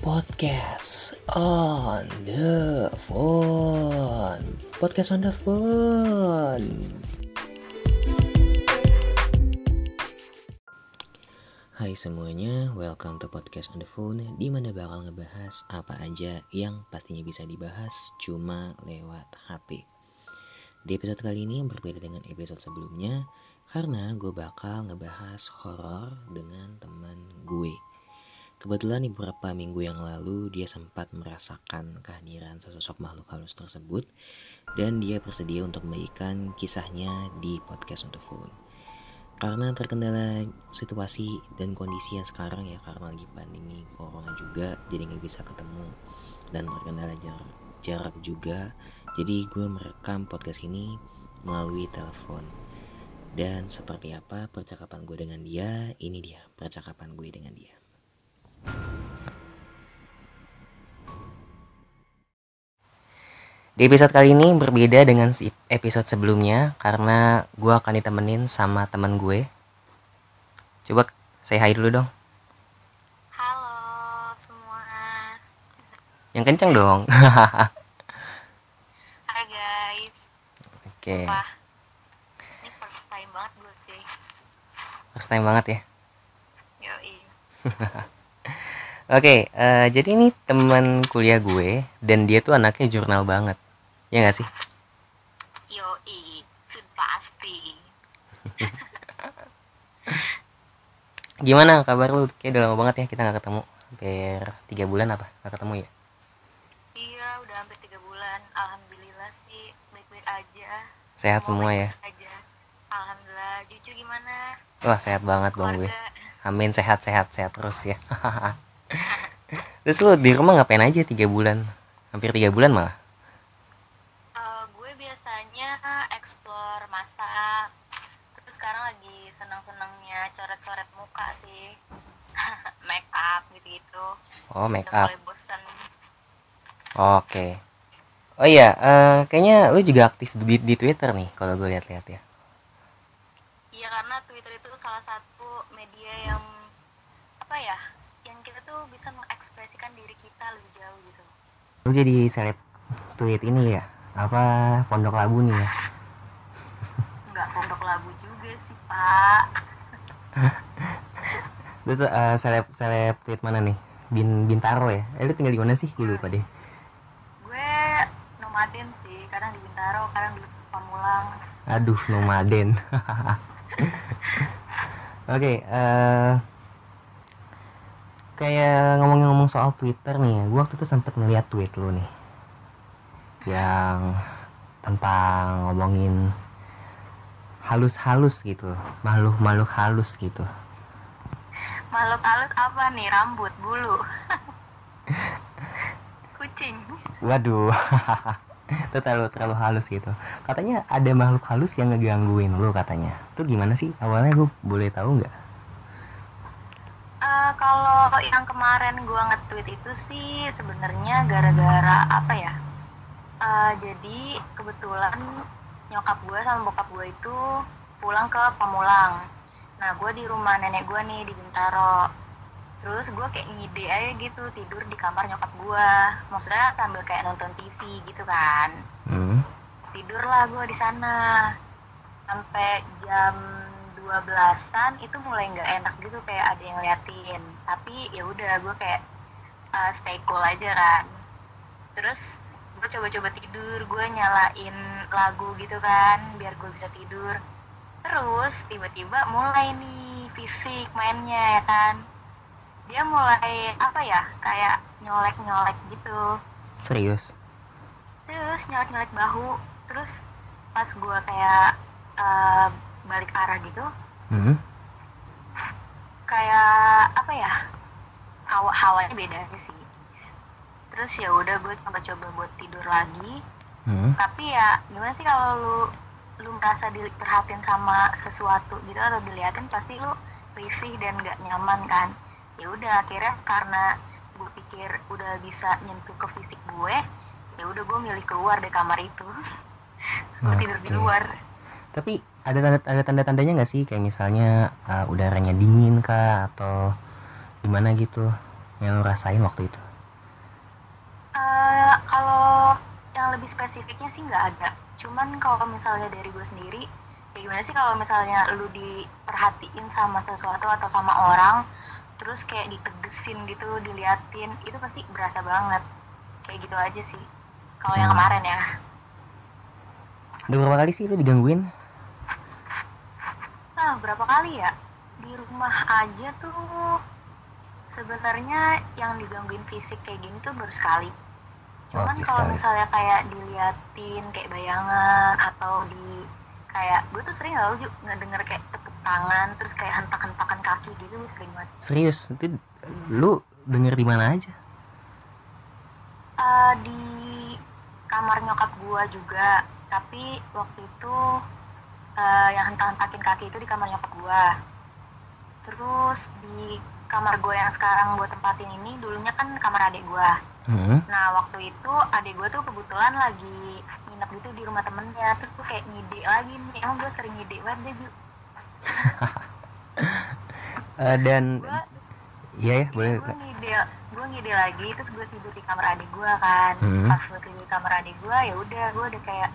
podcast on the phone. Podcast on the phone. Hai semuanya, welcome to podcast on the phone di mana bakal ngebahas apa aja yang pastinya bisa dibahas cuma lewat HP. Di episode kali ini berbeda dengan episode sebelumnya karena gue bakal ngebahas horor dengan teman gue. Kebetulan beberapa minggu yang lalu dia sempat merasakan kehadiran sesosok makhluk halus tersebut dan dia bersedia untuk membagikan kisahnya di podcast untuk phone. Karena terkendala situasi dan kondisi yang sekarang ya karena lagi pandemi corona juga jadi nggak bisa ketemu dan terkendala jarak, jarak juga jadi gue merekam podcast ini melalui telepon dan seperti apa percakapan gue dengan dia ini dia percakapan gue dengan dia Di episode kali ini berbeda dengan episode sebelumnya karena gue akan ditemenin sama teman gue. Coba saya hai dulu dong. Halo semua. Yang kenceng dong. Hai guys. Oke. Wah, ini first time banget gue sih. First time banget ya. Yoi. Oke, eh, jadi ini teman kuliah gue dan dia tuh anaknya jurnal banget. Ya gak sih? Yoi, sudah pasti. Gimana kabar lu? Kayak udah lama banget ya kita gak ketemu. Hampir tiga bulan apa? Gak ketemu ya? Iya, udah hampir tiga bulan. Alhamdulillah sih baik-baik aja. Sehat semua ya? baik-baik Aja. Alhamdulillah. Cucu gimana? Wah sehat banget dong gue. Amin sehat-sehat sehat terus ya. Terus lu di rumah ngapain aja tiga bulan? Hampir tiga bulan malah. Gue biasanya explore masak. Terus sekarang lagi senang-senangnya coret-coret muka sih. Make up gitu-gitu. Oh make up. bosan. Oke. Oh iya, eh, kayaknya lu juga aktif di, di Twitter nih kalau gue lihat-lihat ya. Iya karena Twitter itu salah satu media yang apa ya, yang kita tuh bisa mengekspresikan diri kita lebih jauh gitu. Lu jadi seleb tweet ini ya? Apa Pondok Labu nih ya? Nggak pondok labu juga sih pak. Terus eh, seleb seleb tweet mana nih? Bin Bintaro ya? Eh lu tinggal di mana sih? Gue lupa deh. Gue nomaden sih, kadang di Bintaro, kadang di Pamulang. Aduh, nomaden. Oke, eh kayak ngomong-ngomong soal Twitter nih, gue waktu itu sempat ngeliat tweet lu nih, yang tentang ngomongin halus-halus gitu, makhluk-makhluk halus gitu. Makhluk halus apa nih? Rambut, bulu. Kucing. Waduh, itu terlalu terlalu halus gitu. Katanya ada makhluk halus yang ngegangguin lu katanya. Itu gimana sih? Awalnya gue boleh tahu nggak? Eh, kalau yang kemarin gua nge-tweet itu sih sebenarnya gara-gara apa ya? Eh, jadi kebetulan nyokap gua sama bokap gua itu pulang ke Pamulang. Nah, gua di rumah nenek gua nih di Bintaro. Terus gua kayak ngide aja gitu tidur di kamar nyokap gua. Maksudnya sambil kayak nonton TV gitu kan. Hmm. Tidurlah gua di sana sampai jam 12-an itu mulai nggak enak gitu kayak ada yang liatin tapi ya udah gue kayak uh, stay cool aja kan terus gue coba-coba tidur gue nyalain lagu gitu kan biar gue bisa tidur. Terus tiba-tiba mulai nih fisik mainnya ya kan? Dia mulai apa ya kayak nyolek-nyolek gitu. Serius? terus nyolek-nyolek bahu. Terus pas gue kayak uh, balik arah gitu Hmm. kayak apa ya hawa hawanya beda sih terus ya udah gue coba-coba buat tidur lagi. Hmm. tapi ya gimana sih kalau lu lu merasa diperhatiin sama sesuatu gitu atau diliatin pasti lu risih dan nggak nyaman kan? Ya udah akhirnya karena gue pikir udah bisa nyentuh ke fisik gue ya udah gue milih keluar dari kamar itu. Terus gue tidur di luar. Tapi ada tanda ada tanda tandanya nggak sih? Kayak misalnya uh, udaranya dingin kah? Atau gimana gitu? Yang lu rasain waktu itu? Eh, kalau yang lebih spesifiknya sih nggak ada cuman kalau misalnya dari gue sendiri kayak gimana sih kalau misalnya lu diperhatiin sama sesuatu atau sama orang terus kayak ditegesin gitu diliatin itu pasti berasa banget kayak gitu aja sih kalau yang Hmm. kemarin ya Udah berapa kali sih lu digangguin? Nah, berapa kali ya? Di rumah aja tuh sebenarnya yang digangguin fisik kayak gini tuh baru sekali. Cuman kalau misalnya kayak diliatin kayak bayangan atau di kayak gue tuh sering tau juga ngedenger kayak tepuk tangan terus kayak hentak-hentakan kaki gitu gue sering banget. Serius? Itu lu denger di mana aja? Eh, di kamar nyokap gua juga, tapi waktu itu eh, yang hentak-hentakin kaki itu di kamar nyokap gua. Terus di kamar gua yang sekarang gua tempatin ini dulunya kan kamar adik gua. Hmm. Nah waktu itu adik gua tuh kebetulan lagi nginep gitu di rumah temennya, terus tuh kayak ngide lagi nih, emang gua sering ngide banget deh, Ju. Eh, dan Gua iya ya, boleh. gue ngide gue ngide lagi terus gue tidur di kamar adik gue kan Hmm. pas gue tidur di kamar adik gue ya udah gue udah kayak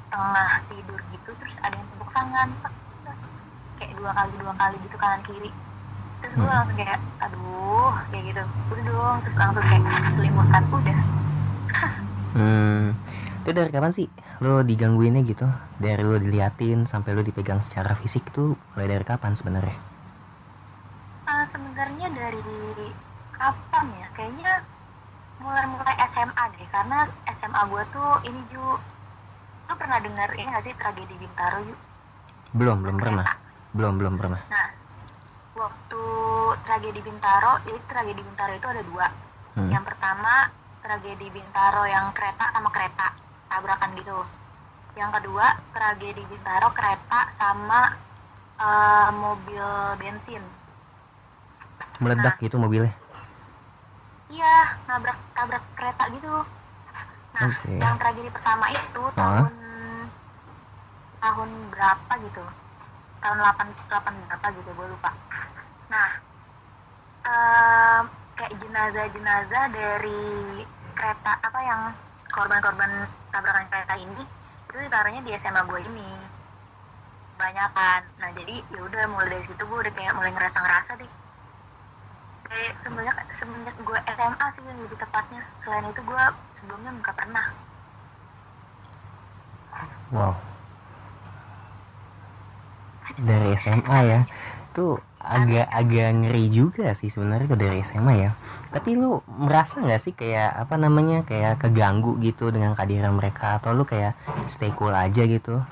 setengah tidur gitu terus ada yang tepuk tangan kayak dua kali dua kali gitu kanan kiri terus gue Hmm. langsung kayak aduh kayak gitu udah dong terus langsung kayak selimutkan udah Hmm. Itu dari kapan sih lu digangguinnya gitu? Dari lu diliatin sampai lu dipegang secara fisik tuh mulai dari kapan sebenarnya? Eh, sebenarnya dari kapan ya kayaknya mulai-mulai SMA deh karena SMA gue tuh ini Ju lu pernah dengar ini gak sih tragedi Bintaro Ju Belum, belum pernah. Belum, belum pernah. Nah, waktu tragedi Bintaro, jadi tragedi Bintaro itu ada dua. Hmm. Yang pertama, tragedi Bintaro yang kereta sama kereta, tabrakan gitu. Yang kedua, tragedi Bintaro kereta sama eh, mobil bensin. Meledak gitu mobilnya. Iya, nabrak tabrak kereta gitu. Nah, Oke. yang tragedi pertama itu tahun tahun berapa gitu? Tahun 8 8 berapa gitu, gue lupa. Nah, em, kayak jenazah-jenazah dari kereta apa yang korban-korban tabrakan kereta ini itu ditaruhnya di SMA gue ini. Banyak kan. Nah jadi ya udah mulai dari situ gue udah kayak mulai ngerasa ngerasa deh. Kayak semenjak semenjak gue SMA sih yang lebih tepatnya. Selain itu gue sebelumnya nggak pernah. Wow. Dari SMA ya. Tuh agak-agak ngeri juga sih sebenarnya kalau dari SMA ya. Tapi lu merasa nggak sih kayak apa namanya kayak keganggu gitu dengan kehadiran mereka atau lu kayak stay cool aja gitu?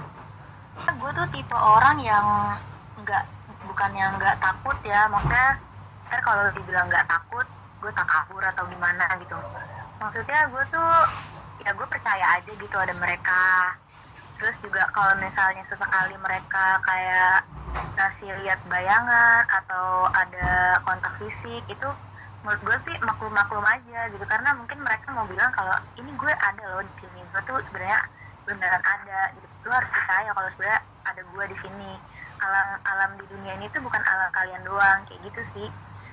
gue tuh tipe orang yang nggak bukan yang nggak takut ya maksudnya ntar kalau dibilang nggak takut gue tak kabur atau gimana gitu maksudnya gue tuh ya gue percaya aja gitu ada mereka terus juga kalau misalnya sesekali mereka kayak ngasih lihat bayangan atau ada kontak fisik itu menurut gue sih maklum-maklum aja gitu. Karena mungkin mereka mau bilang kalau ini gue ada loh di sini gue tuh sebenarnya beneran ada gitu. Lu harus percaya kalau sebenarnya ada gue di sini. Alam alam di dunia ini tuh bukan alam kalian doang kayak gitu sih.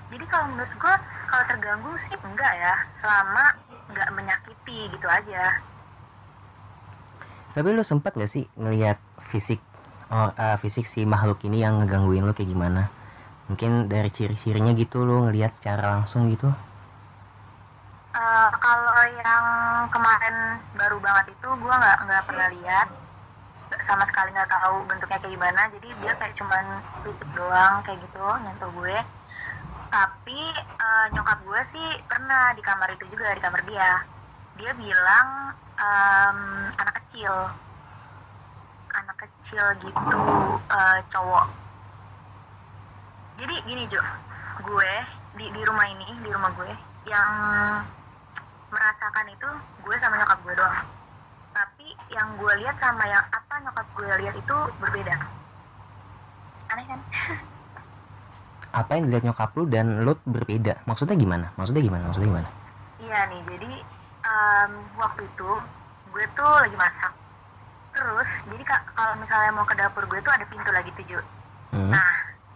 Jadi kalau menurut gue kalau terganggu sih enggak ya. Selama nggak menyakiti gitu aja Tapi lu sempat nggak sih ngelihat fisik oh, eh, fisik si makhluk ini yang ngegangguin lu kayak gimana? Mungkin dari ciri-cirinya gitu lu ngelihat secara langsung gitu? Eh, kalau yang kemarin baru banget itu gue nggak nggak pernah lihat sama sekali nggak tahu bentuknya kayak gimana jadi dia kayak cuman fisik doang kayak gitu nyentuh gue tapi eh, nyokap gue sih pernah di kamar itu juga di kamar dia dia bilang em, anak kecil anak kecil gitu eh, cowok jadi gini Jo gue di di rumah ini di rumah gue yang merasakan itu gue sama nyokap gue doang tapi yang gue lihat sama yang apa nyokap gue lihat itu berbeda aneh kan Apa yang dilihat nyokap lu dan lu berbeda? Maksudnya gimana? Maksudnya gimana? Maksudnya gimana? iya nih jadi em, waktu itu gue tuh lagi masak. Terus jadi ka- kalau misalnya mau ke dapur gue tuh ada pintu lagi tujuh. Hmm. Nah,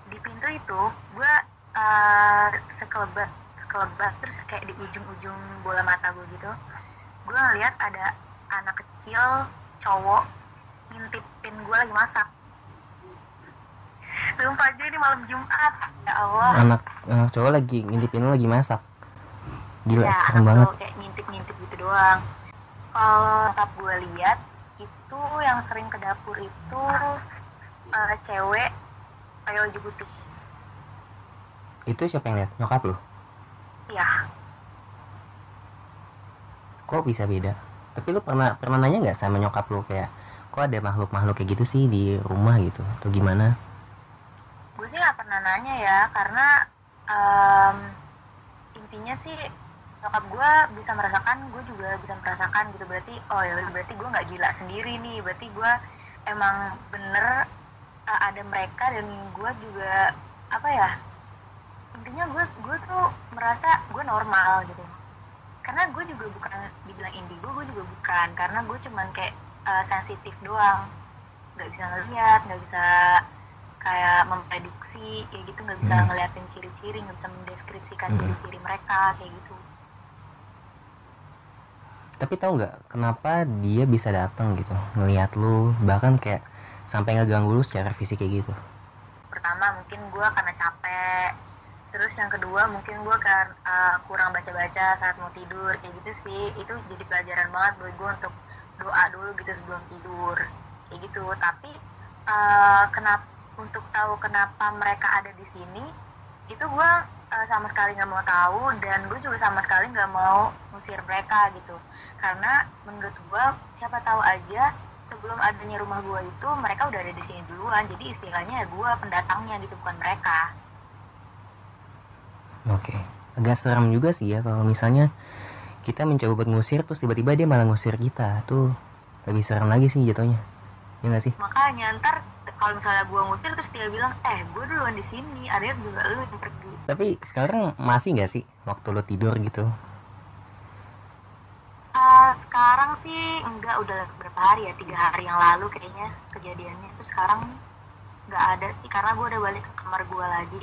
di pintu itu gue uh, sekelebat, sekelebat terus kayak di ujung-ujung bola mata gue gitu. gue ngeliat ada anak kecil cowok ngintipin gue lagi masak. Sumpah aja ini malam Jumat ya Allah. Anak anak cowok lagi ngintipin lagi masak. Gila ya, serem banget. kayak ngintip-ngintip doang. Kalau tetap gue lihat itu yang sering ke dapur itu eh, cewek pakai baju putih itu siapa yang lihat? Nyokap lu? Ya kok bisa beda? Tapi lu pernah pernah nanya nggak sama nyokap lu kayak kok ada makhluk makhluk kayak gitu sih di rumah gitu? Atau gimana? Gue sih nggak pernah nanya ya karena em, intinya sih nyokap gue bisa merasakan gue juga bisa merasakan gitu. Berarti oh ya berarti gue nggak gila sendiri nih. Berarti gue emang bener uh, ada mereka dan gue juga apa ya intinya gue gue tuh merasa gue normal gitu. Karena gue juga bukan dibilang indigo gue juga bukan. Karena gue cuman kayak uh, sensitif doang. Nggak bisa ngeliat nggak bisa kayak memprediksi kayak gitu. Nggak bisa Hmm. ngeliatin ciri-ciri nggak bisa mendeskripsikan Hmm. ciri-ciri mereka kayak gitu tapi tahu nggak kenapa dia bisa datang gitu ngelihat lu bahkan kayak sampai ngeganggu lu secara fisik kayak gitu? Pertama mungkin gue karena capek. Terus yang kedua mungkin gue kan uh, kurang baca-baca saat mau tidur kayak gitu sih. Itu jadi pelajaran banget buat gue untuk doa dulu gitu sebelum tidur. Kayak gitu. Tapi uh, kenapa untuk tahu kenapa mereka ada di sini itu gue uh, sama sekali nggak mau tahu dan gue juga sama sekali nggak mau ngusir mereka gitu. Karena menurut gue siapa tahu aja sebelum adanya rumah gue itu mereka udah ada di sini duluan. Jadi istilahnya ya gue pendatangnya gitu bukan mereka. Oke. Agak serem juga sih ya kalau misalnya kita mencoba buat ngusir terus tiba-tiba dia malah ngusir kita. Tuh lebih serem lagi sih jatuhnya. Ya nggak sih? Makanya ntar kalau misalnya gue ngutir terus dia bilang eh gue duluan di sini ada juga lu yang pergi. Tapi sekarang masih nggak sih waktu lo tidur gitu? Eh, sekarang sih enggak udah berapa hari ya tiga hari yang lalu kayaknya kejadiannya. Terus sekarang nggak ada sih karena gue udah balik ke kamar gue lagi.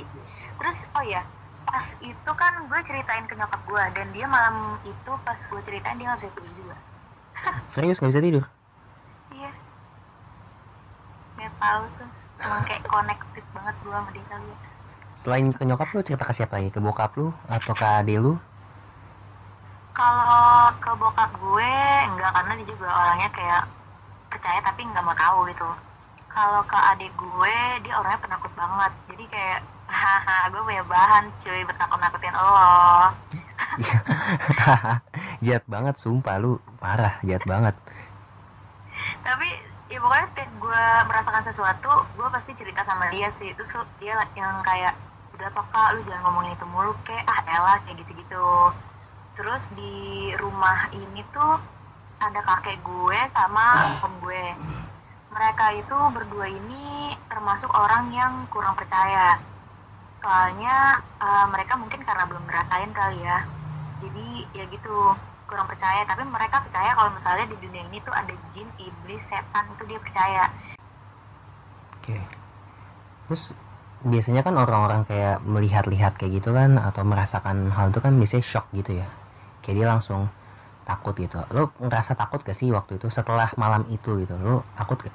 Terus oh ya pas itu kan gue ceritain ke nyokap gue dan dia malam itu pas gue ceritain dia nggak bisa tidur juga. Serius nggak bisa tidur iya tahu tuh. Emang kayak connected banget gue sama dia kali ya. Selain ke nyokap lu cerita ke siapa lagi? Ke bokap lu atau ke ade lu? Kalau ke bokap gue enggak karena dia juga orangnya kayak percaya tapi nggak mau tahu gitu. Kalau ke adik gue dia orangnya penakut banget. Jadi kayak haha gue punya bahan cuy buat nakut nakutin lo. Jahat banget sumpah lu parah jahat banget. Tapi ya pokoknya setiap gue merasakan sesuatu gue pasti cerita sama dia sih. Terus dia yang kayak udah apa kak lu jangan ngomongin itu mulu kayak ah elah kayak gitu gitu terus di rumah ini tuh ada kakek gue sama om gue. Mereka itu berdua ini termasuk orang yang kurang percaya. Soalnya eh, mereka mungkin karena belum ngerasain kali ya. Jadi ya gitu kurang percaya tapi mereka percaya kalau misalnya di dunia ini tuh ada jin iblis setan itu dia percaya. Oke. Terus biasanya kan orang-orang kayak melihat-lihat kayak gitu kan atau merasakan hal itu kan biasanya shock gitu ya. Kayak dia langsung takut gitu. Lo ngerasa takut gak sih waktu itu setelah malam itu gitu? Lo takut gak?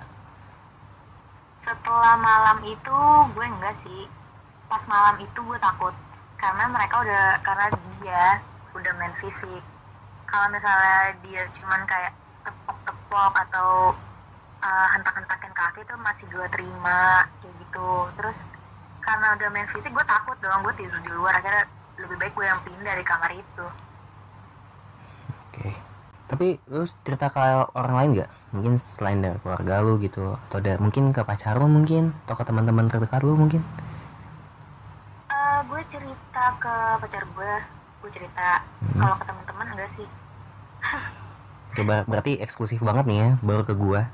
Setelah malam itu gue enggak sih. Pas malam itu gue takut. Karena mereka udah karena dia udah main fisik kalau misalnya dia cuman kayak tepok-tepok atau uh, hentak-hentakin kaki itu masih gue terima kayak gitu. Terus karena udah main fisik gue takut dong gue tidur di luar. Akhirnya lebih baik gue yang pindah dari kamar itu. Oke. Tapi lu cerita ke orang lain gak mungkin selain dari keluarga lu gitu atau dari mungkin ke pacar lu mungkin atau ke teman-teman terdekat lu mungkin? Eh, gue cerita ke pacar gue gue cerita Hmm. kalau ke teman-teman enggak sih? Ber- berarti eksklusif banget nih ya baru ke gua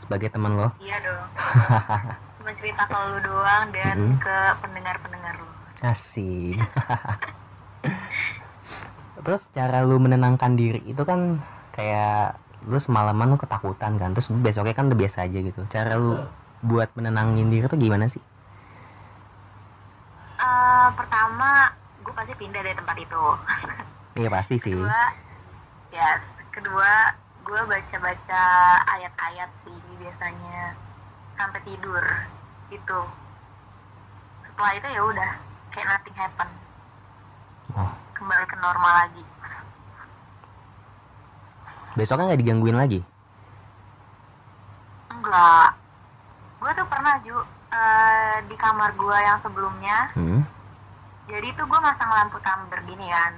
sebagai teman lo. Iya dong. Cuma cerita ke lu doang dan Mhm. ke pendengar-pendengar lu. Asik. Terus cara lu menenangkan diri itu kan kayak lu semalaman lu ketakutan kan terus besoknya kan udah biasa aja gitu. Cara lu buat menenangin diri tuh gimana sih? Eh, pertama gue pasti pindah dari tempat itu. Iya pasti sih. Kedua ya kedua gue baca-baca ayat-ayat sih biasanya. Sampai tidur itu setelah itu ya udah kayak nothing happen. Oh kembali ke normal lagi. Besoknya nggak digangguin lagi? Enggak. Gue tuh pernah ju eh, di kamar gue yang sebelumnya. Hmm jadi itu gue masang lampu samber gini kan.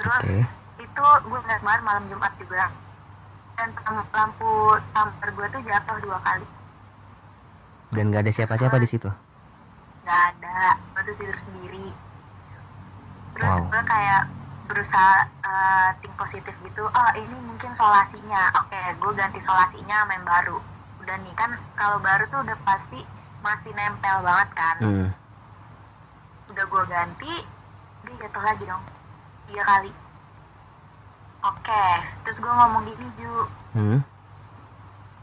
Terus oke. itu gue ingat banget malam Jumat juga. Dan tam- lampu samber gue tuh jatuh dua kali. Dan nggak ada siapa-siapa di situ? Nggak ada. Gue tuh tidur sendiri. Terus Wow. gue kayak berusaha eh, think positif gitu. Oh ini mungkin solasinya. Oke gue ganti solasinya sama yang baru. Udah nih kan kalau baru tuh udah pasti masih nempel banget kan. Hmm udah gue ganti dia jatuh lagi dong. Tiga kali. Oke terus gue ngomong gini Ju. Hmm?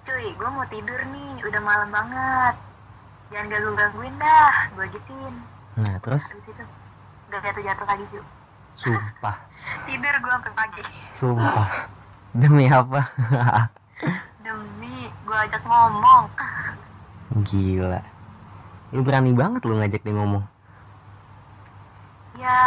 Cuy gue mau tidur nih udah malam banget. Jangan ganggu gangguin dah gue gituin nah terus? Habis itu gak jatuh jatuh lagi Ju. Sumpah. Tidur gue sampai pagi. Sumpah. Demi apa? Demi gue ajak ngomong. Gila. Lu berani banget lu ngajak dia ngomong ya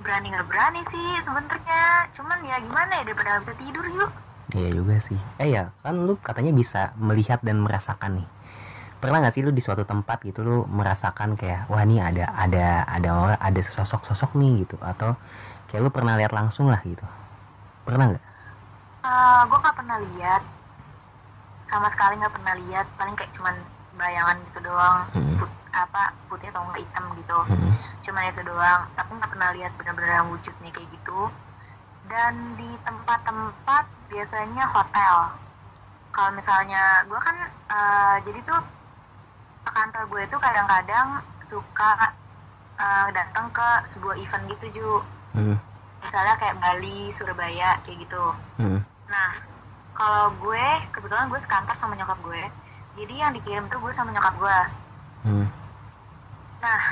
berani nggak berani sih sebenernya cuman ya gimana ya daripada nggak bisa tidur yuk Iya juga sih. Eh ya, kan lu katanya bisa melihat dan merasakan nih. Pernah nggak sih lu di suatu tempat gitu lu merasakan kayak wah nih ada ada ada orang ada sosok-sosok nih gitu atau kayak lu pernah lihat langsung lah gitu. Pernah nggak? Eh, gue nggak pernah lihat sama sekali nggak pernah lihat paling kayak cuman bayangan gitu doang Hmm. Apa putih atau nggak hitam gitu Hmm. cuman itu doang tapi nggak pernah lihat benar-benar yang wujudnya kayak gitu dan di tempat-tempat biasanya hotel kalau misalnya gue kan eh, jadi tuh kantor gue itu kadang-kadang suka eh, datang ke sebuah event gitu Ju Hmm. misalnya kayak Bali, Surabaya kayak gitu Hmm. Nah, kalau gue kebetulan gue sekantor sama nyokap gue. Jadi yang dikirim tuh gue sama nyokap gue. Hmm. Nah,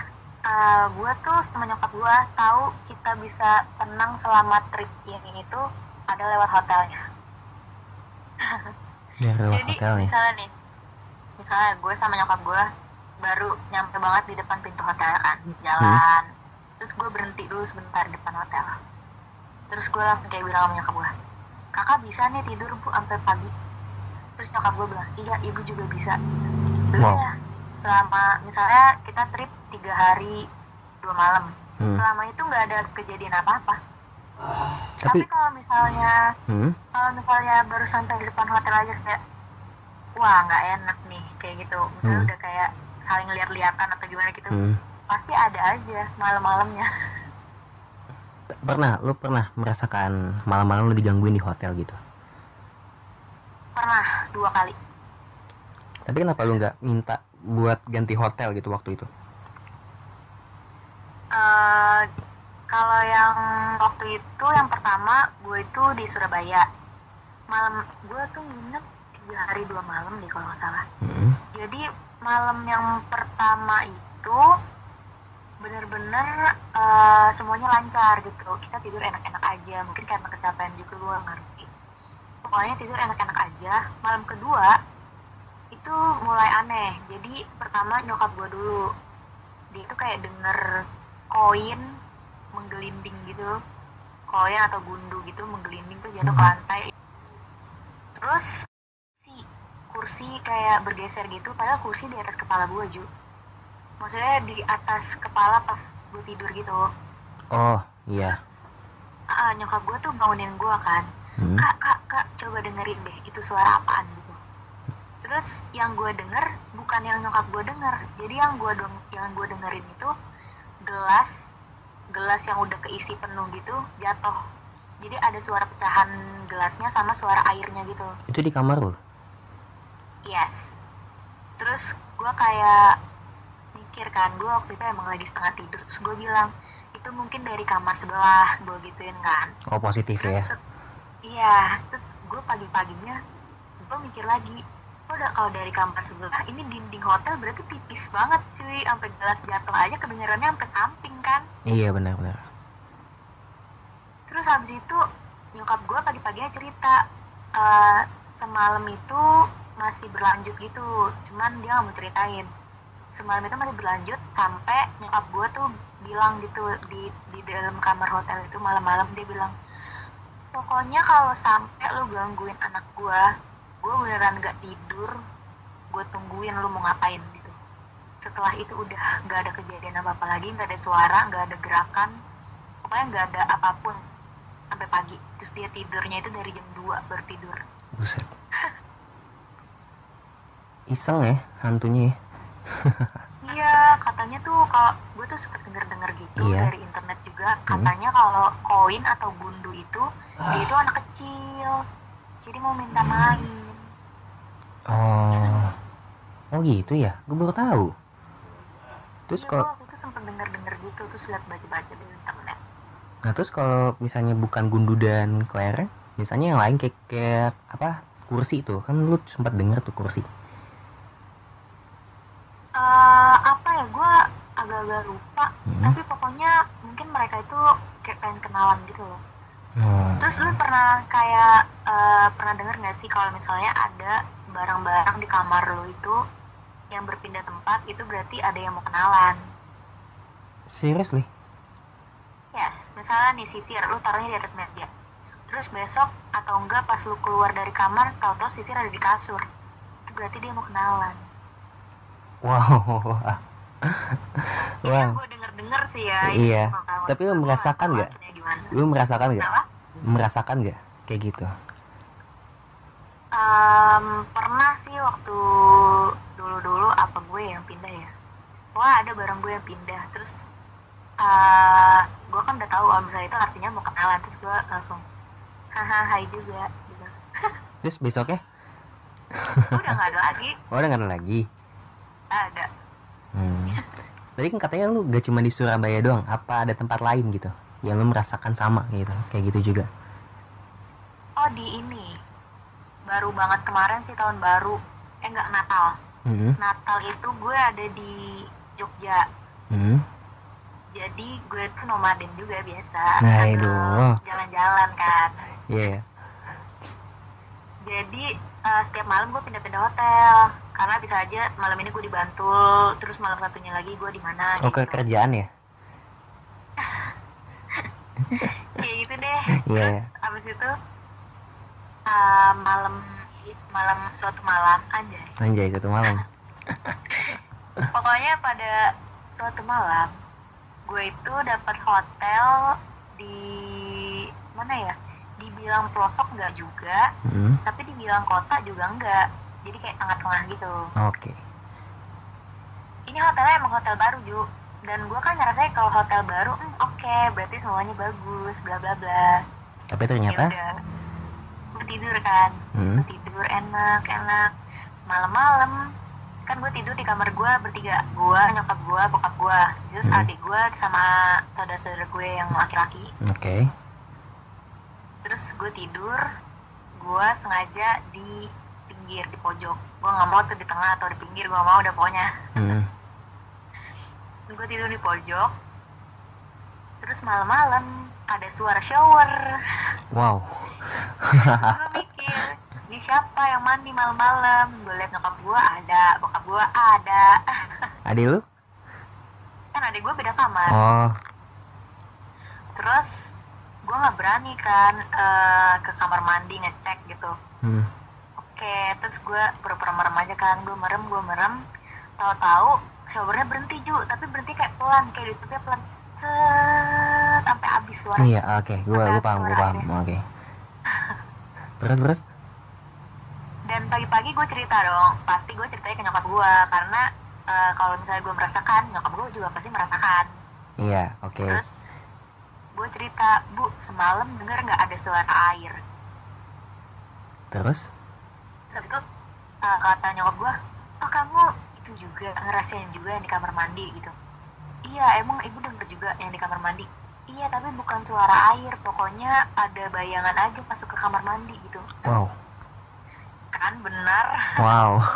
eh, gue tuh sama nyokap gue tahu kita bisa tenang selama trip ini itu ada lewat hotelnya. Ya lewat Jadi hotel nih. misalnya nih, misalnya gue sama nyokap gue baru nyampe banget di depan pintu hotel kan, jalan. Terus gue berhenti dulu sebentar di depan hotel. Terus gue langsung kayak bilang sama nyokap gue, kakak bisa nih tidur bu sampai pagi. Terus nyokap gue bilang, iya ibu juga bisa. Udah Wow. ya, selama misalnya kita trip tiga hari dua malam, Hmm. selama itu nggak ada kejadian apa-apa. Tapi Tapi kalau misalnya hmm. kalau misalnya baru sampai di depan hotel aja kayak wah nggak enak nih kayak gitu misalnya Hmm. udah kayak saling lihat-lihatan atau gimana gitu Hmm. pasti ada aja malam-malamnya Pernah lu pernah merasakan malam-malam lu digangguin di hotel gitu. pernah dua kali Tapi kenapa lu nggak minta buat ganti hotel gitu waktu itu? Eh, kalau yang waktu itu yang pertama gue itu di Surabaya. Malam gue tuh nginep tiga hari dua malam deh kalau nggak salah. Hmm. jadi malam yang pertama itu bener-bener eh, semuanya lancar gitu. Kita tidur enak-enak aja. Mungkin karena kecapean juga gue ngerti. Pokoknya tidur enak-enak aja. Malam kedua itu mulai aneh. Jadi pertama nyokap gue dulu. Dia itu kayak denger koin menggelinding gitu. Koin atau gundu gitu menggelinding tuh jatuh ke Mhm. lantai. Terus si kursi kayak bergeser gitu padahal kursi di atas kepala gue Ju. Maksudnya di atas kepala pas gue tidur gitu. Oh, iya. Ah, nyokap gue tuh bangunin gue kan. Hmm. kak kak kak coba dengerin deh itu suara apaan? gitu terus yang gue denger bukan yang nyokap gue denger. Jadi yang gue deng yang gue dengerin itu gelas gelas yang udah keisi penuh gitu jatuh. Jadi ada suara pecahan gelasnya sama suara airnya gitu. Itu di kamar lu? yes. Terus gue kayak mikir kan gue waktu itu emang lagi setengah tidur. Terus gue bilang itu mungkin dari kamar sebelah gue gituin kan. Oh, positif Terus, ya. Iya, terus gue pagi-paginya gue mikir lagi, udah kalau dari kamar sebelah ini dinding hotel berarti tipis banget cuy, sampai gelas jatuh aja kedengarannya sampai samping kan. Iya, benar-benar. Terus habis itu nyokap gue pagi-paginya cerita uh, semalam itu masih berlanjut gitu cuman dia nggak mau ceritain semalam itu masih berlanjut sampai nyokap gue tuh bilang gitu di di dalam kamar hotel itu malam-malam dia bilang pokoknya kalau sampai lu gangguin anak gue gue beneran gak tidur gue tungguin lu mau ngapain gitu setelah itu udah gak ada kejadian apa apa lagi gak ada suara gak ada gerakan pokoknya gak ada apa pun sampai pagi terus dia tidurnya itu dari jam 2 baru tidur buset iseng ya hantunya ya iya katanya tuh kalau gue tuh suka denger denger gitu iya. dari internet juga hmm. katanya hmm. kalau koin atau gundu itu ah. dia itu anak kecil jadi mau minta main oh. Oh gitu ya? Gue baru tahu. Terus iya, kalau waktu itu sempat denger denger gitu terus lihat baca baca di internet. Nah terus kalau misalnya bukan gundu dan kelereng misalnya yang lain kayak, kayak apa kursi itu kan lu sempat denger tuh kursi. Uh, apa ya gue agak-agak lupa hmm. tapi pokoknya mungkin mereka itu kayak pengen kenalan gitu loh hmm. terus lu pernah kayak uh, pernah denger nggak sih kalau misalnya ada barang-barang di kamar lu itu yang berpindah tempat itu berarti ada yang mau kenalan? Seriously? Yes misalnya nih sisir lu taruhnya di atas meja. Terus besok atau enggak pas lu keluar dari kamar tau-tau sisir ada di kasur. Itu berarti dia mau kenalan. Wow. Wow. ya, gue denger denger sih ya iya. tapi lu merasakan nggak? lu merasakan nggak merasakan nggak? Kayak gitu. Um, pernah sih waktu dulu dulu apa gue yang pindah ya? Wah ada barang gue yang pindah. Terus uh, gue kan udah tahu kalau misalnya itu artinya mau kenalan. Terus gue langsung hahaha hai juga gitu. Terus besoknya? Udah nggak ada lagi. Oh udah nggak ada lagi? Ada. Hmm. tadi kan katanya lu gak cuma di Surabaya doang. Apa ada tempat lain gitu yang lu merasakan sama gitu kayak gitu juga oh di ini baru banget kemarin sih tahun baru eh nggak Natal mm-hmm. Natal itu gue ada di Jogja mm-hmm. jadi gue tuh nomaden juga biasa nah, jalan-jalan kan Iya. Yeah. Jadi uh, setiap malam gue pindah-pindah hotel karena bisa aja malam ini gue di Bantul, terus malam satunya lagi gue di mana. Oh gitu. kerjaan ya? Kayak gitu deh. Iya. Yeah. Abis itu uh, malam malam suatu malam anjay. Anjay suatu malam. Pokoknya pada suatu malam gue itu dapat hotel di mana ya? dibilang pelosok nggak juga hmm. tapi dibilang kota juga enggak jadi kayak tengah-tengah gitu oke okay. ini hotelnya emang hotel baru Ju dan gue kan ngerasa kalau hotel baru hmm, oke okay, berarti semuanya bagus bla bla bla. Tapi ternyata? Gue tidur kan. Hmm. tidur enak enak. Malam-malam kan gue tidur di kamar gue bertiga. Gue nyokap gue bokap gue terus hmm. adik gue sama saudara-saudara gue yang laki-laki. Oke. Okay terus gue tidur gue sengaja di pinggir di pojok. Gue nggak mau tuh di tengah atau di pinggir gue mau udah pokoknya. Hmm. Gue tidur di pojok. Terus malam-malam ada suara shower. Wow. Gue mikir ini siapa yang mandi malam-malam? Gue liat nyokap gue ada bokap gue ada. Adik lu? Kan adik gue beda kamar. Oh. Terus gue nggak berani kan uh, ke kamar mandi ngecek gitu. Hmm. oke terus gue pura-pura merem aja kan. Gue merem gue merem. Tahu-tahu showernya berhenti juga tapi berhenti kayak pelan kayak ditutupnya pelan. Set sampai habis suara. Iya oke. Okay. gue gue paham gue paham. oke. Okay. terus terus? Dan pagi-pagi gue cerita dong. Pasti gue ceritanya ke nyokap gue karena uh, kalau misalnya gue merasakan nyokap gue juga pasti merasakan. Iya oke. Okay. terus gue cerita bu semalam dengar nggak ada suara air? Terus? Saat itu uh, kata nyokap gue oh kamu itu juga ngerasain juga yang di kamar mandi gitu. Iya emang ibu denger juga yang di kamar mandi. Iya tapi bukan suara air pokoknya ada bayangan aja masuk ke kamar mandi gitu. Wow. Kan benar. Wow.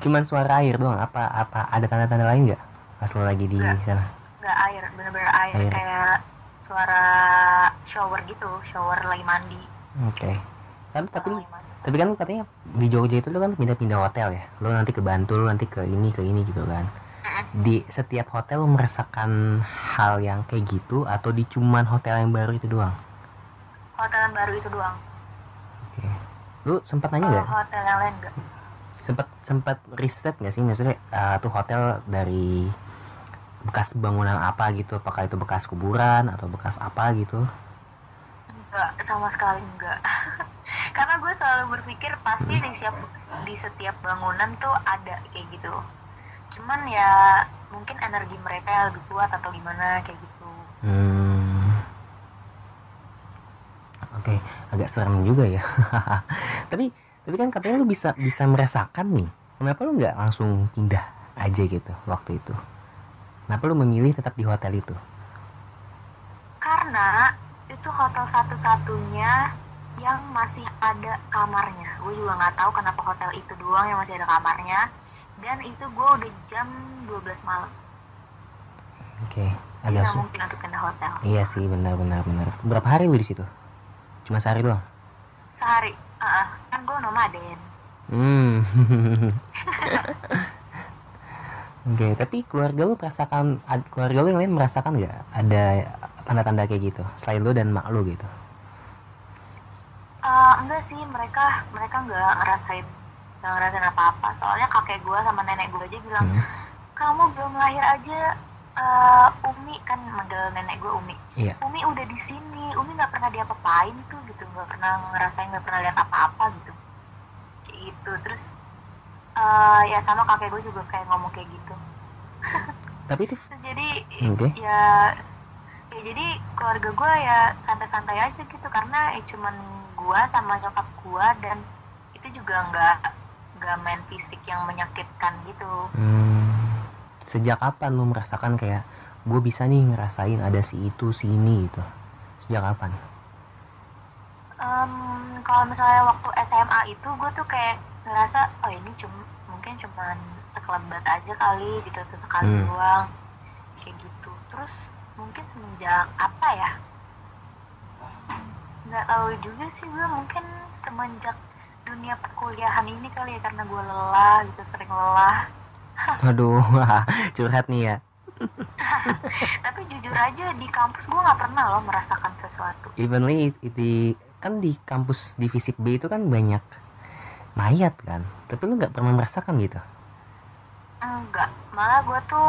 Cuman suara air doang apa apa ada tanda-tanda lain nggak? Pas lo lagi di gak, sana. Nggak air bener-bener air, air. kayak suara shower gitu shower lagi mandi. Oke. Tapi tapi mandi. Tapi kan lu katanya di Jogja itu lu kan pindah-pindah hotel ya. Lu nanti ke Bantul nanti ke ini ke ini gitu kan. Di setiap hotel lu merasakan hal yang kayak gitu atau di cuman hotel yang baru itu doang? Hotel yang baru itu doang. Oke. Lu sempat nanya nggak? hotel yang lain enggak sempat sempat riset nggak sih? Maksudnya eh, tuh hotel dari bekas bangunan apa gitu? Apakah itu bekas kuburan atau bekas apa gitu enggak sama sekali enggak karena gue selalu berpikir pasti di setiap di setiap bangunan tuh ada kayak gitu cuman ya mungkin energi mereka yang lebih kuat atau gimana kayak gitu Hmm. Oke, agak serem juga ya. tapi tapi kan katanya lu bisa bisa merasakan nih. Kenapa lu nggak langsung pindah aja gitu waktu itu? Kenapa lu memilih tetap di hotel itu? karena itu hotel satu-satunya yang masih ada kamarnya gue juga nggak tahu kenapa hotel itu doang yang masih ada kamarnya dan itu gue udah jam 12 malam Oke, jadi agak mungkin untuk pindah hotel Iya sih, benar benar benar. Berapa hari lu di situ? Cuma sehari doang. sehari ah. kan gue nomaden Hmm. Oke, tapi keluarga lu merasakan keluarga lu yang lain merasakan nggak ada tanda-tanda kayak gitu selain lu dan mak lu gitu? Eh, enggak sih mereka mereka nggak ngerasain nggak ngerasain apa-apa soalnya kakek gue sama nenek gue aja bilang Hmm. kamu belum lahir aja eh, Umi kan manggil nenek gue Umi Iya. Umi udah di sini Umi nggak pernah diapa-apain tuh gitu nggak pernah ngerasain nggak pernah lihat apa-apa gitu kayak gitu terus eh, ya sama kakek gue juga kayak ngomong kayak gitu Tapi itu terus jadi Oke. ya ya jadi keluarga gue ya santai-santai aja gitu karena ya cuman gue sama nyokap gue dan itu juga nggak nggak main fisik yang menyakitkan gitu Hmm, sejak kapan lu merasakan kayak gue bisa nih ngerasain ada si itu si ini gitu? Sejak kapan? Em, kalau misalnya waktu SMA itu gue tuh kayak ngerasa oh ini cuma mungkin cuman sekelebat aja kali gitu sesekali Hmm. doang kayak gitu terus mungkin semenjak apa ya nggak tahu juga sih gue mungkin semenjak dunia perkuliahan ini kali ya karena gue lelah gitu sering lelah Aduh, curhat nih ya. tapi jujur aja di kampus gue nggak pernah loh merasakan sesuatu Evenly di kan di kampus di fisik B itu kan banyak mayat kan, tapi lu nggak pernah merasakan gitu? enggak malah gue tuh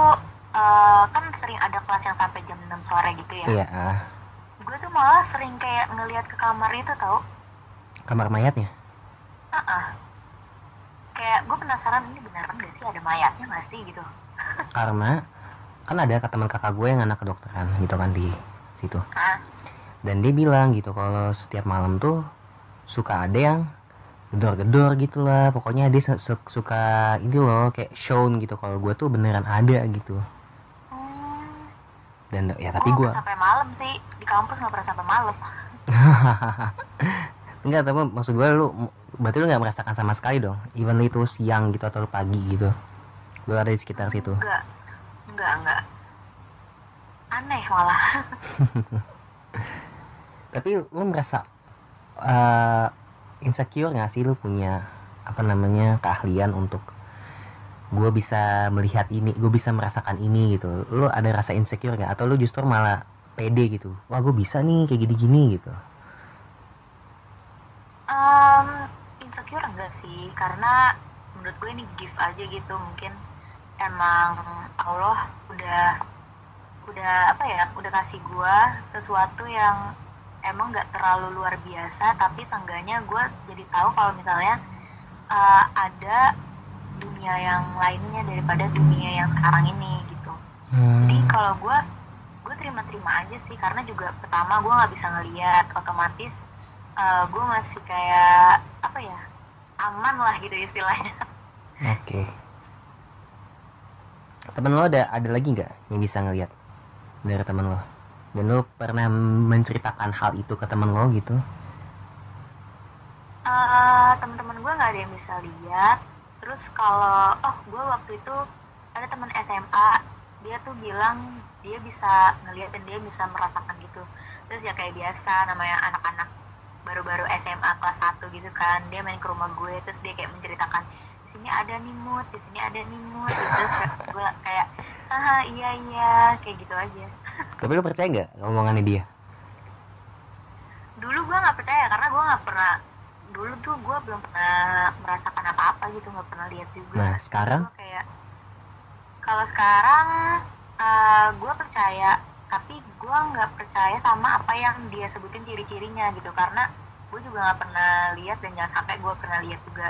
eh, kan sering ada kelas yang sampai jam 6 sore gitu ya. Iya, ah, gue tuh malah sering kayak ngelihat ke kamar itu tau. Kamar mayatnya. Ah, kayak gue penasaran ini beneran gak sih ada mayatnya gak sih gitu. Karena kan ada teman kakak gue yang anak kedokteran gitu kan di situ. ah Dan dia bilang gitu kalau setiap malam tuh suka ada yang gedor-gedor gitu lah. Pokoknya dia su- su- suka ini loh kayak shown gitu. Kalau gue tuh beneran ada gitu. hmm, Dan ya tapi gue sampai malam sih di kampus nggak pernah sampai malam Enggak, tapi maksud gue lu berarti lu nggak merasakan sama sekali dong. Even itu siang gitu atau pagi gitu. Lu ada di sekitar situ. enggak enggak enggak aneh malah Tapi lu merasa eh, insecure nggak sih lu punya apa namanya keahlian untuk gue bisa melihat ini, gue bisa merasakan ini gitu. Lu ada rasa insecure nggak? Atau lu justru malah pede gitu? Wah gue bisa nih kayak gini-gini gitu. Em, insecure enggak sih karena menurut gue ini gift aja gitu mungkin emang Allah udah udah apa ya udah kasih gue sesuatu yang emang nggak terlalu luar biasa tapi seenggaknya gue jadi tahu kalau misalnya eh, ada dunia yang lainnya daripada dunia yang sekarang ini gitu Hmm. jadi kalau gue gue terima-terima aja sih karena juga pertama gue nggak bisa ngeliat otomatis eh, gue masih kayak apa ya aman lah gitu istilahnya Oke. Temen lo ada ada lagi nggak yang bisa ngelihat dari temen lo? Dan lo pernah menceritakan hal itu ke temen lo gitu? Eh, teman-teman gue nggak ada yang bisa lihat. Terus kalau oh gue waktu itu ada teman SMA dia tuh bilang dia bisa ngeliat dan dia bisa merasakan gitu. Terus ya kayak biasa namanya anak-anak baru-baru SMA kelas 1 gitu kan. Dia main ke rumah gue terus dia kayak menceritakan sini ada mood di sini ada mood gitu. terus gue kayak ah iya iya. Kayak gitu aja tapi lu percaya nggak omongannya dia? Dulu gue nggak percaya karena gue nggak pernah dulu tuh gue belum pernah merasakan apa-apa gitu nggak pernah lihat juga. Nah sekarang? Gua kayak kalau sekarang uh, gue percaya tapi gue nggak percaya sama apa yang dia sebutin ciri-cirinya gitu karena gue juga nggak pernah lihat dan jangan sampai gue pernah lihat juga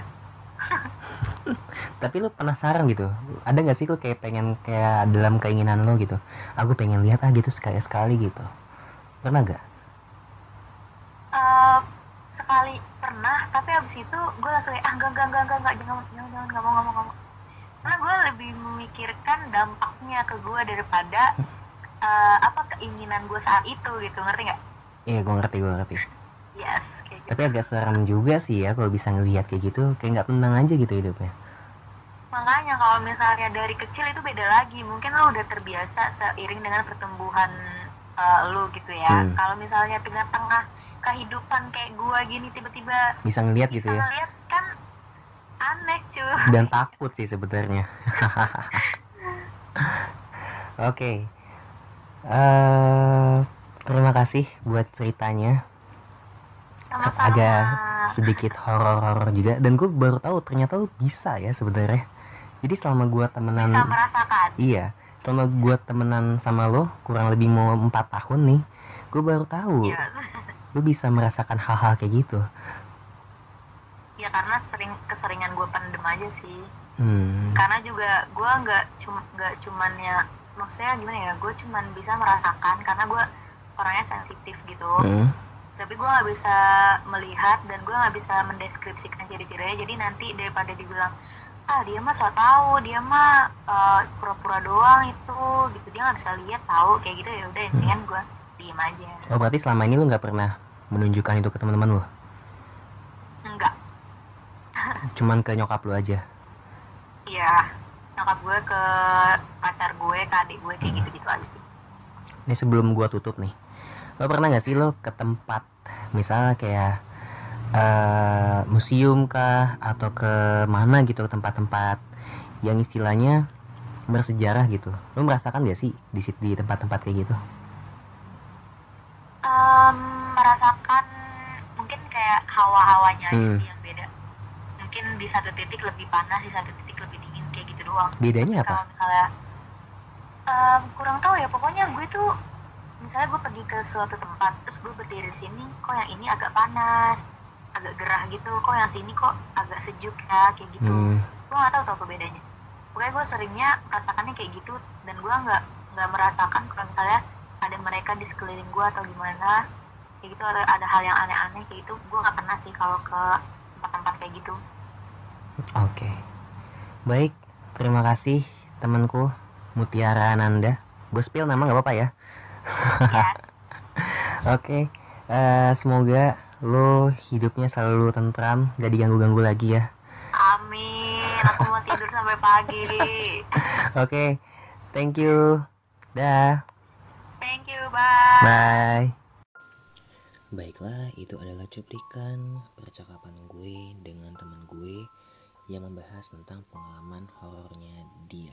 tapi lu penasaran gitu. Ada nggak sih lu kayak pengen kayak dalam keinginan lo gitu? Aku pengen lihat ah gitu sekali sekali gitu. Pernah gak uh, sekali pernah tapi abis itu gue langsung kayak ah enggak enggak enggak enggak enggak jangan jangan jangan nggak mau nggak mau nggak mau. Karena gue lebih memikirkan dampaknya ke gue daripada uh, apa keinginan gue saat itu gitu. Ngerti nggak? Iya gue ngerti gue ngerti. Yes. Tapi agak serem juga sih ya kalau bisa ngelihat kayak gitu. Kayak nggak tenang aja gitu hidupnya. Makanya kalau misalnya dari kecil itu beda lagi. Mungkin lo udah terbiasa seiring dengan pertumbuhan uh, lo gitu ya. Hmm. kalau misalnya tengah-tengah kehidupan kayak gua gini tiba-tiba bisa ngelihat gitu ya? ngeliat kan aneh cuy dan takut sih sebenarnya. Oke. Okay. uh, terima kasih buat ceritanya Sama-sama. agak sedikit horor-horor juga dan gue baru tahu ternyata lu bisa ya sebenarnya jadi selama gue temenan bisa merasakan iya selama gue temenan sama lo kurang lebih mau empat tahun nih gue baru tahu ya. lu bisa merasakan hal-hal kayak gitu ya karena sering keseringan gue pendem aja sih hmm. karena juga gue nggak cuma nggak cuman ya maksudnya gimana ya gue cuman bisa merasakan karena gue orangnya sensitif gitu hmm. Tapi gue nggak bisa melihat dan gue nggak bisa mendeskripsikan ciri-cirinya. Jadi nanti daripada dibilang ah dia mah so tahu dia mah uh, pura-pura doang itu gitu. Dia nggak bisa lihat tahu kayak gitu. Ya udah Hmm. intinya gue diem aja. Oh berarti selama ini lu nggak pernah menunjukkan itu ke teman-teman lu? Enggak cuman ke nyokap lu aja? Iya. Nyokap gue ke pacar gue ke adik gue kayak gitu gitu aja sih. Ini sebelum gua tutup nih lo pernah nggak sih lo ke tempat misalnya kayak eh, museum kah atau ke mana gitu tempat-tempat yang istilahnya bersejarah gitu? Lo merasakan gak sih di di tempat-tempat kayak gitu? Em, merasakan mungkin kayak hawa-hawanya Hmm. sih yang beda. Mungkin di satu titik lebih panas di satu titik lebih dingin kayak gitu doang. Bedanya apa? kalau misalnya em, kurang tahu ya pokoknya gue tuh misalnya gue pergi ke suatu tempat terus gue berdiri di sini kok yang ini agak panas agak gerah gitu kok yang sini kok agak sejuk ya kayak gitu hmm. gue nggak tahu tau apa bedanya pokoknya gue seringnya merasakannya kayak gitu dan gue nggak nggak merasakan kalau misalnya ada mereka di sekeliling gue atau gimana kayak gitu ada, ada hal yang aneh-aneh kayak gitu gue nggak pernah sih kalau ke tempat-tempat kayak gitu Oke. Baik, terima kasih temanku Mutiara Ananda. Gue spill nama nggak apa-apa ya. Ya Oke. eh, semoga lo hidupnya selalu tentram, gak diganggu-ganggu lagi ya. amin aku mau tidur sampai pagi Oke. Thank you. Dah. thank you bye Bye. Baiklah, itu adalah cuplikan percakapan gue dengan teman gue yang membahas tentang pengalaman horornya dia.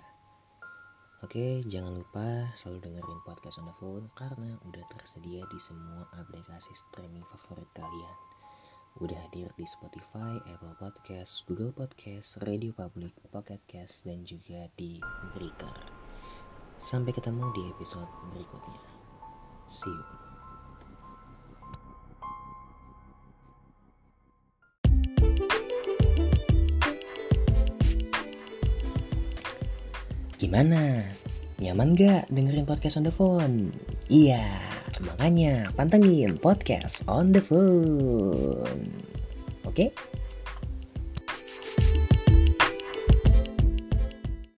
Oke, jangan lupa selalu dengerin podcast on the phone karena udah tersedia di semua aplikasi streaming favorit kalian. Udah hadir di Spotify, Apple Podcast, Google Podcast, Radio Public, Pocket Cast, dan juga di Breaker. Sampai ketemu di episode berikutnya. See you. Gimana? Nyaman gak dengerin podcast on the phone? Iya, makanya pantengin podcast on the phone. Oke?